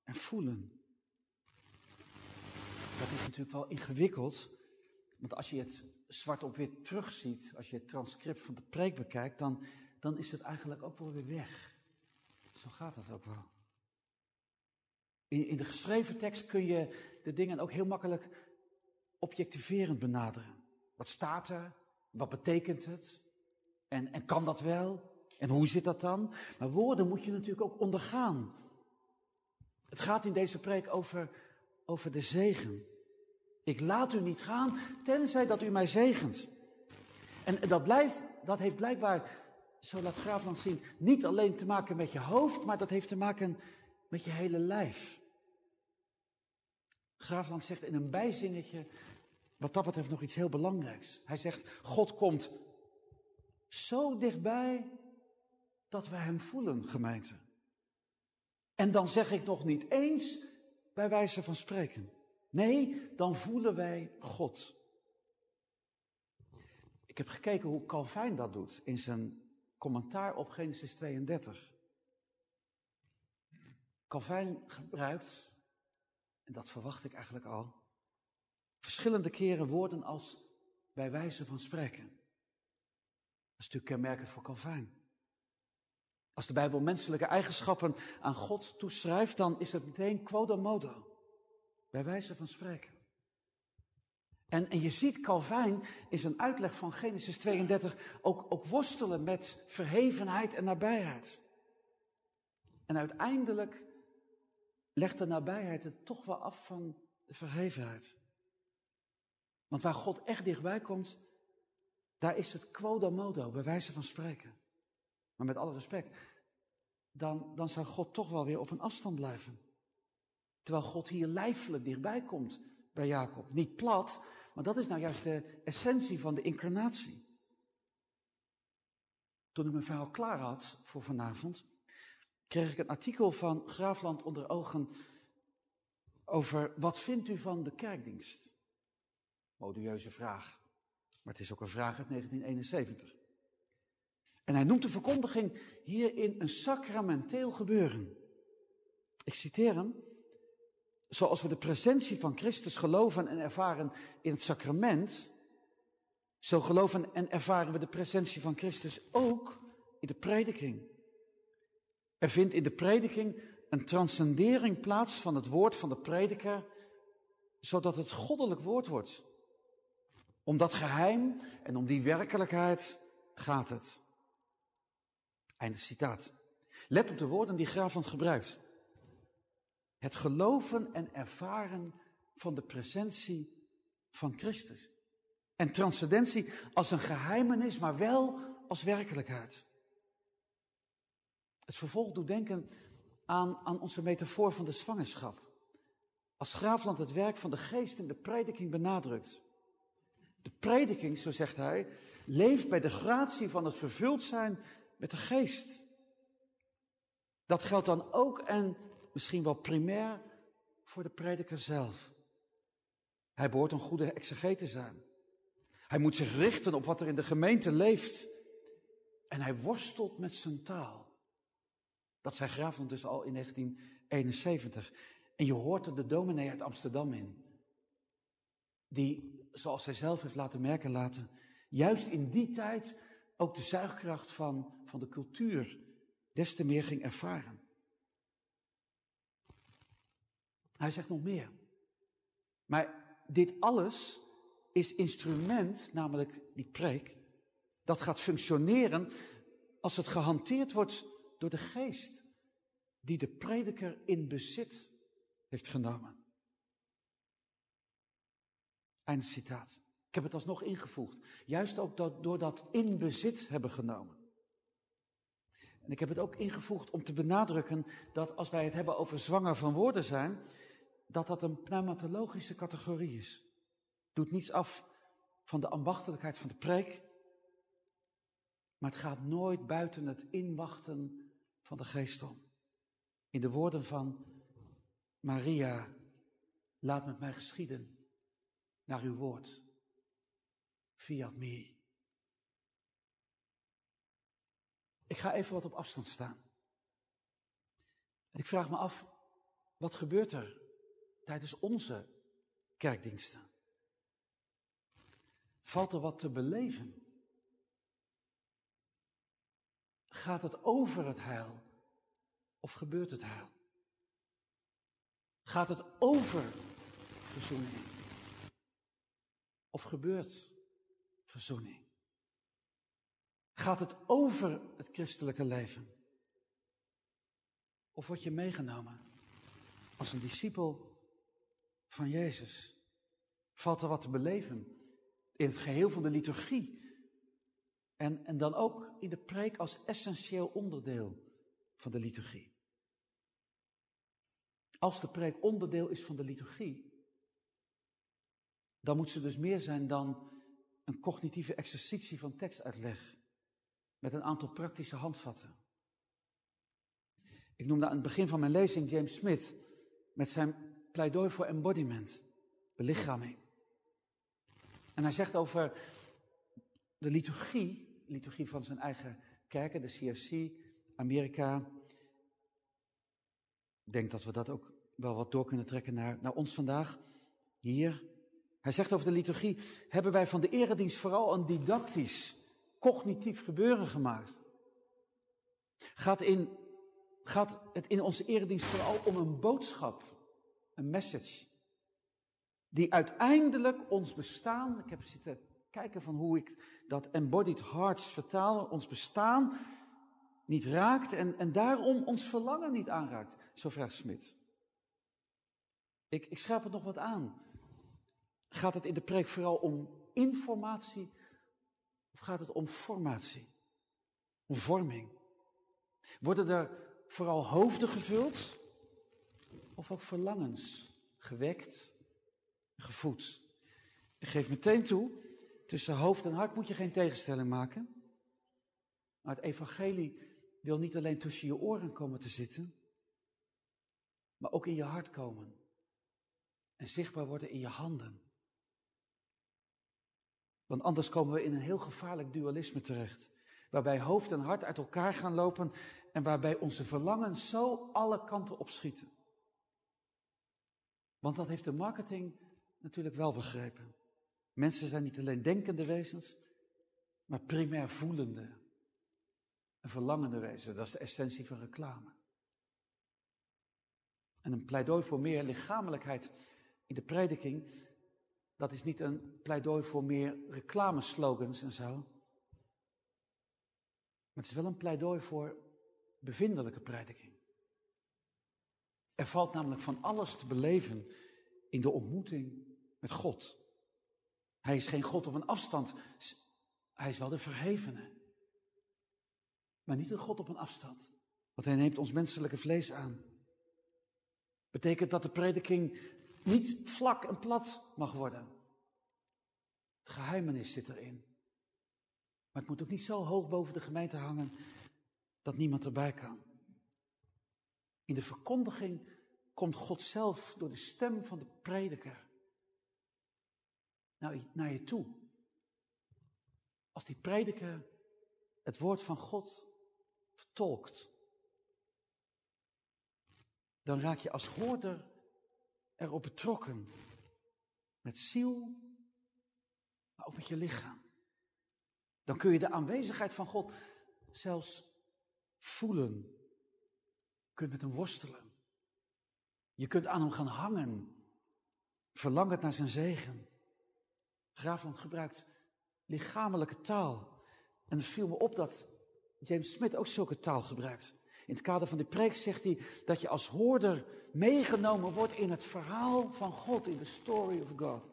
en voelen. Dat is natuurlijk wel ingewikkeld, want als je het zwart op wit terugziet, als je het transcript van de preek bekijkt, dan, dan is het eigenlijk ook wel weer weg. Zo gaat het ook wel. In, in de geschreven tekst kun je de dingen ook heel makkelijk objectiverend benaderen. Wat staat er? Wat betekent het? En, en kan dat wel? En hoe zit dat dan? Maar woorden moet je natuurlijk ook ondergaan. Het gaat in deze preek over, over de zegen. Ik laat u niet gaan, tenzij dat u mij zegent. En dat, blijft, dat heeft blijkbaar, zo laat Graafland zien, niet alleen te maken met je hoofd, maar dat heeft te maken met je hele lijf. Graafland zegt in een bijzinnetje, wat dat betreft nog iets heel belangrijks. Hij zegt, God komt zo dichtbij dat we hem voelen, gemeente. En dan zeg ik nog niet eens bij wijze van spreken. Nee, dan voelen wij God. Ik heb gekeken hoe Calvijn dat doet in zijn commentaar op Genesis 32. Calvijn gebruikt, en dat verwacht ik eigenlijk al, verschillende keren woorden als bij wijze van spreken. Dat is natuurlijk kenmerkend voor Calvijn. Als de Bijbel menselijke eigenschappen aan God toeschrijft, dan is het meteen quoda modo. Bij wijze van spreken. En, en je ziet Calvijn in zijn uitleg van Genesis 32 ook, ook worstelen met verhevenheid en nabijheid. En uiteindelijk legt de nabijheid het toch wel af van de verhevenheid. Want waar God echt dichtbij komt, daar is het quoda modo, bij wijze van spreken. Maar met alle respect, dan, dan zou God toch wel weer op een afstand blijven. Terwijl God hier lijfelijk dichtbij komt bij Jacob. Niet plat, maar dat is nou juist de essentie van de incarnatie. Toen ik mijn verhaal klaar had voor vanavond, kreeg ik een artikel van Graafland onder ogen over wat vindt u van de kerkdienst? Modieuze vraag. Maar het is ook een vraag uit 1971. En hij noemt de verkondiging hierin een sacramenteel gebeuren. Ik citeer hem. Zoals we de presentie van Christus geloven en ervaren in het sacrament, zo geloven en ervaren we de presentie van Christus ook in de prediking. Er vindt in de prediking een transcendering plaats van het woord van de prediker, zodat het goddelijk woord wordt. Om dat geheim en om die werkelijkheid gaat het. Einde citaat. Let op de woorden die Graafland gebruikt. Het geloven en ervaren van de presentie van Christus. En transcendentie als een geheimenis, maar wel als werkelijkheid. Het vervolg doet denken aan, aan onze metafoor van de zwangerschap. Als Graafland het werk van de geest in de prediking benadrukt. De prediking, zo zegt hij, leeft bij de gratie van het vervuld zijn met de geest. Dat geldt dan ook en misschien wel primair voor de prediker zelf. Hij behoort een goede exeget te zijn. Hij moet zich richten op wat er in de gemeente leeft. En hij worstelt met zijn taal. Dat zei Graafland dus al in 1971. En je hoort er de dominee uit Amsterdam in. Die, zoals hij zelf heeft laten merken laten, juist in die tijd ook de zuigkracht van, van de cultuur des te meer ging ervaren. Hij zegt nog meer. Maar dit alles is instrument, namelijk die preek, dat gaat functioneren als het gehanteerd wordt door de geest die de prediker in bezit heeft genomen. Einde citaat. Ik heb het alsnog ingevoegd. Juist ook dat, door dat in bezit hebben genomen. En ik heb het ook ingevoegd om te benadrukken dat als wij het hebben over zwanger van woorden zijn, dat dat een pneumatologische categorie is. Doet niets af van de ambachtelijkheid van de preek, maar het gaat nooit buiten het inwachten van de geest om. In de woorden van Maria, laat met mij geschieden naar uw woord. Fiat me. Ik ga even wat op afstand staan. En ik vraag me af, wat gebeurt er tijdens onze kerkdiensten? Valt er wat te beleven? Gaat het over het heil of gebeurt het heil? Gaat het over verzoening of gebeurt verzoening? Gaat het over het christelijke leven? Of word je meegenomen als een discipel van Jezus? Valt er wat te beleven in het geheel van de liturgie? En, en dan ook in de preek als essentieel onderdeel van de liturgie. Als de preek onderdeel is van de liturgie, dan moet ze dus meer zijn dan een cognitieve exercitie van tekstuitleg met een aantal praktische handvatten. Ik noemde aan het begin van mijn lezing James Smith met zijn pleidooi voor embodiment, belichaming. En hij zegt over de liturgie, liturgie van zijn eigen kerken, de CRC, Amerika. Ik denk dat we dat ook wel wat door kunnen trekken naar, naar ons vandaag, hier. Hij zegt over de liturgie, hebben wij van de eredienst vooral een didactisch, cognitief gebeuren gemaakt. Gaat, in, gaat het in onze eredienst vooral om een boodschap, een message, die uiteindelijk ons bestaan, ik heb zitten kijken van hoe ik dat embodied hearts vertaal, ons bestaan niet raakt en, en daarom ons verlangen niet aanraakt, zo vraagt Smit. Ik, ik scherp het nog wat aan. Gaat het in de preek vooral om informatie of gaat het om formatie? Om vorming? Worden er vooral hoofden gevuld of ook verlangens gewekt, gevoed? Ik geef meteen toe, tussen hoofd en hart moet je geen tegenstelling maken. Maar het evangelie wil niet alleen tussen je oren komen te zitten, maar ook in je hart komen en zichtbaar worden in je handen. Want anders komen we in een heel gevaarlijk dualisme terecht. Waarbij hoofd en hart uit elkaar gaan lopen en waarbij onze verlangens zo alle kanten opschieten. Want dat heeft de marketing natuurlijk wel begrepen. Mensen zijn niet alleen denkende wezens, maar primair voelende en verlangende wezens. Dat is de essentie van reclame. En een pleidooi voor meer lichamelijkheid in de prediking, dat is niet een pleidooi voor meer reclameslogans en zo. Maar het is wel een pleidooi voor bevindelijke prediking. Er valt namelijk van alles te beleven in de ontmoeting met God. Hij is geen God op een afstand. Hij is wel de verhevene. Maar niet een God op een afstand. Want hij neemt ons menselijke vlees aan. Betekent dat de prediking niet vlak en plat mag worden. Het geheimenis zit erin. Maar het moet ook niet zo hoog boven de gemeente hangen dat niemand erbij kan. In de verkondiging komt God zelf door de stem van de prediker naar je toe. Als die prediker het woord van God vertolkt, dan raak je als hoorder erop betrokken. Met ziel, maar ook met je lichaam. Dan kun je de aanwezigheid van God zelfs voelen. Je kunt met hem worstelen. Je kunt aan hem gaan hangen, verlangend naar zijn zegen. Graafland gebruikt lichamelijke taal. En het viel me op dat James Smith ook zulke taal gebruikt. In het kader van de preek zegt hij dat je als hoorder meegenomen wordt in het verhaal van God, in de story of God.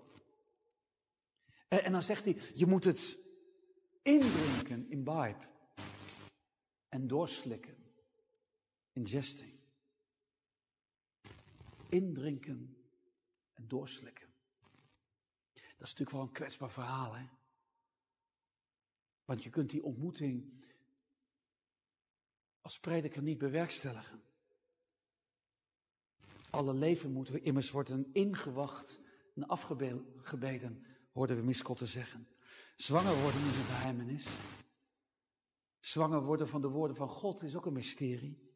En, en dan zegt hij, je moet het indrinken, imbibe. En doorslikken, ingesting. Indrinken en doorslikken. Dat is natuurlijk wel een kwetsbaar verhaal, hè? Want je kunt die ontmoeting als prediker niet bewerkstelligen. Alle leven moeten we immers worden ingewacht en afgebeden, hoorden we Miskotten zeggen. Zwanger worden is een geheimenis. Zwanger worden van de woorden van God is ook een mysterie.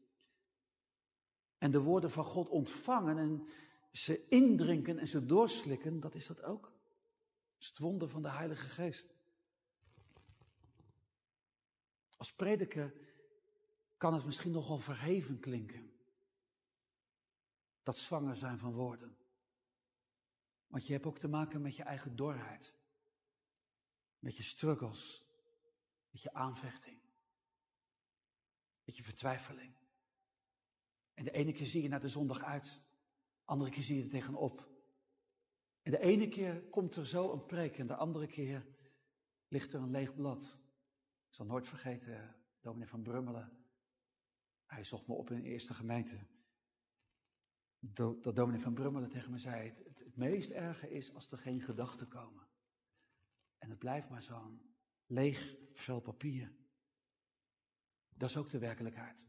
En de woorden van God ontvangen en ze indrinken en ze doorslikken, dat is dat ook. Is het wonder van de Heilige Geest. Als prediker kan het misschien nogal verheven klinken. Dat zwanger zijn van woorden. Want je hebt ook te maken met je eigen dorheid. Met je struggles. Met je aanvechting. Met je vertwijfeling. En de ene keer zie je naar de zondag uit. Andere keer zie je er tegenop. En de ene keer komt er zo een preek. En de andere keer ligt er een leeg blad. Ik zal nooit vergeten, dominee van Brummelen. Hij zocht me op in de eerste gemeente. Dat dominee van Brummelen tegen me zei, het, het meest erge is als er geen gedachten komen. En het blijft maar zo'n leeg vel papier. Dat is ook de werkelijkheid.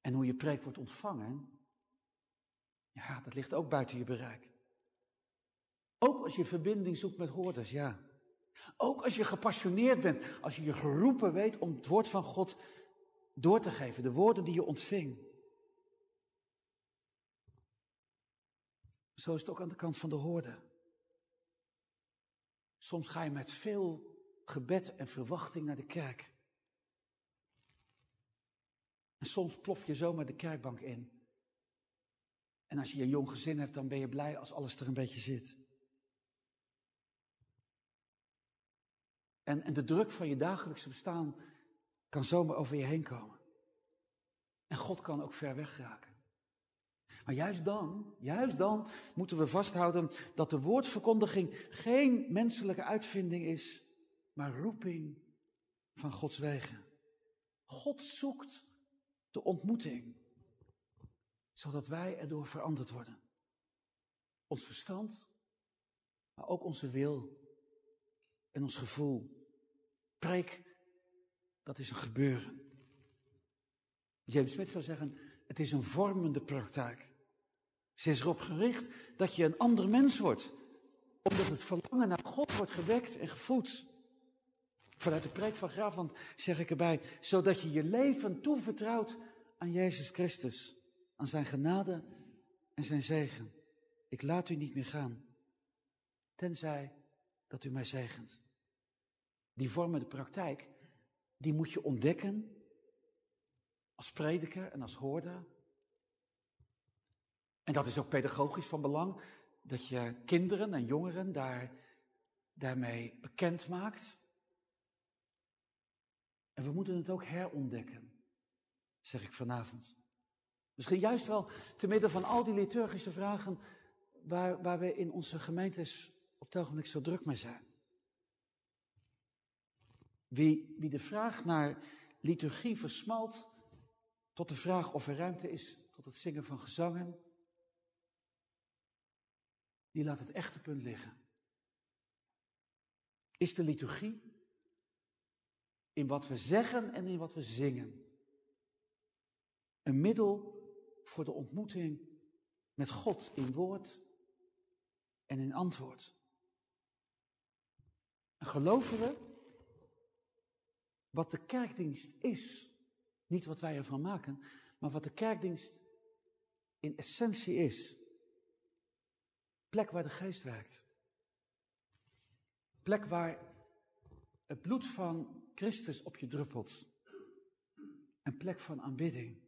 En hoe je preek wordt ontvangen, ja, dat ligt ook buiten je bereik. Ook als je verbinding zoekt met hoorders, ja. Ook als je gepassioneerd bent, als je je geroepen weet om het woord van God door te geven, de woorden die je ontving. Zo is het ook aan de kant van de hoorde. Soms ga je met veel gebed en verwachting naar de kerk. En soms plof je zomaar de kerkbank in. En als je een jong gezin hebt, dan ben je blij als alles er een beetje zit. En, en de druk van je dagelijkse bestaan kan zomaar over je heen komen. En God kan ook ver weg raken. Maar juist dan, juist dan moeten we vasthouden dat de woordverkondiging geen menselijke uitvinding is, maar roeping van Gods wegen. God zoekt de ontmoeting, zodat wij erdoor veranderd worden. Ons verstand, maar ook onze wil en ons gevoel. Preek dat is een gebeuren. James Smith zou zeggen, het is een vormende praktijk. Ze is erop gericht dat je een ander mens wordt. Omdat het verlangen naar God wordt gewekt en gevoed. Vanuit de preek van Graafland zeg ik erbij, zodat je je leven toevertrouwt aan Jezus Christus. Aan zijn genade en zijn zegen. Ik laat u niet meer gaan. Tenzij dat u mij zegent. Die vormende praktijk die moet je ontdekken als prediker en als hoorder. En dat is ook pedagogisch van belang, dat je kinderen en jongeren daar, daarmee bekend maakt. En we moeten het ook herontdekken, zeg ik vanavond. Misschien juist wel te midden van al die liturgische vragen waar, waar we in onze gemeentes op het ogenblik zo druk mee zijn. Wie, wie de vraag naar liturgie versmalt tot de vraag of er ruimte is tot het zingen van gezangen, die laat het echte punt liggen. Is de liturgie in wat we zeggen en in wat we zingen een middel voor de ontmoeting met God in woord en in antwoord? En geloven we wat de kerkdienst is, niet wat wij ervan maken, maar wat de kerkdienst in essentie is. Plek waar de geest werkt. Plek waar het bloed van Christus op je druppelt. Een plek van aanbidding.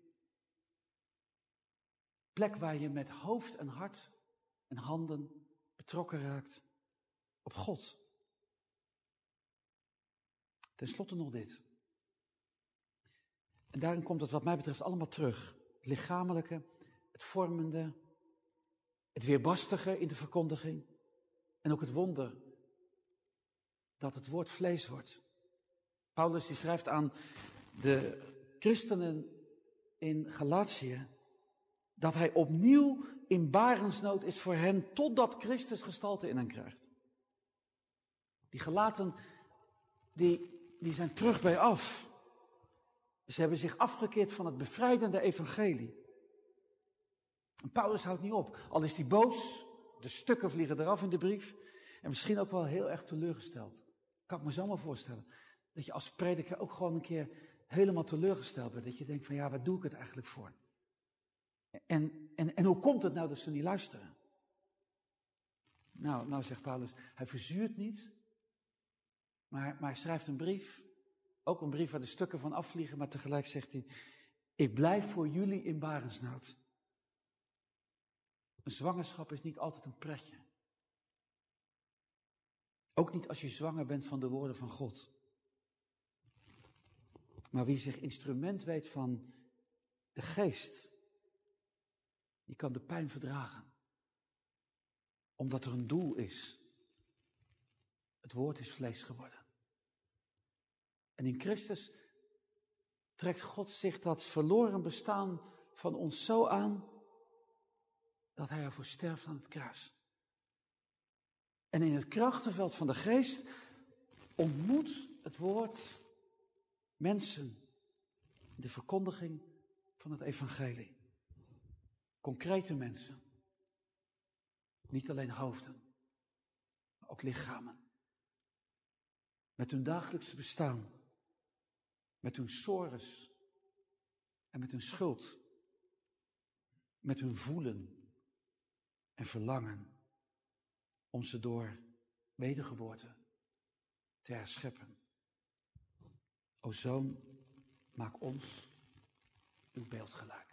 Plek waar je met hoofd en hart en handen betrokken raakt op God. Ten slotte nog dit. En daarin komt het wat mij betreft allemaal terug. Het lichamelijke, het vormende, het weerbarstige in de verkondiging. En ook het wonder dat het woord vlees wordt. Paulus die schrijft aan de christenen in Galatië dat hij opnieuw in barensnood is voor hen totdat Christus gestalte in hen krijgt. Die gelaten, die, die zijn terug bij af. Ze hebben zich afgekeerd van het bevrijdende evangelie. Paulus houdt niet op. Al is hij boos, de stukken vliegen eraf in de brief. En misschien ook wel heel erg teleurgesteld. Kan ik me zo maar voorstellen. Dat je als prediker ook gewoon een keer helemaal teleurgesteld bent. Dat je denkt van ja, waar doe ik het eigenlijk voor? En, en, en hoe komt het nou dat ze niet luisteren? Nou, nou zegt Paulus, hij verzuurt niet, maar, maar hij schrijft een brief. Ook een brief waar de stukken van afvliegen, maar tegelijk zegt hij, ik blijf voor jullie in barensnood. Een zwangerschap is niet altijd een pretje. Ook niet als je zwanger bent van de woorden van God. Maar wie zich instrument weet van de geest, die kan de pijn verdragen. Omdat er een doel is. Het woord is vlees geworden. En in Christus trekt God zich dat verloren bestaan van ons zo aan dat hij ervoor sterft aan het kruis. En in het krachtenveld van de geest ontmoet het woord mensen. De verkondiging van het evangelie. Concrete mensen. Niet alleen hoofden, maar ook lichamen. Met hun dagelijkse bestaan. Met hun sores. En met hun schuld. Met hun voelen en verlangen om ze door wedergeboorte te herscheppen. O zoon, maak ons uw beeldgeluid.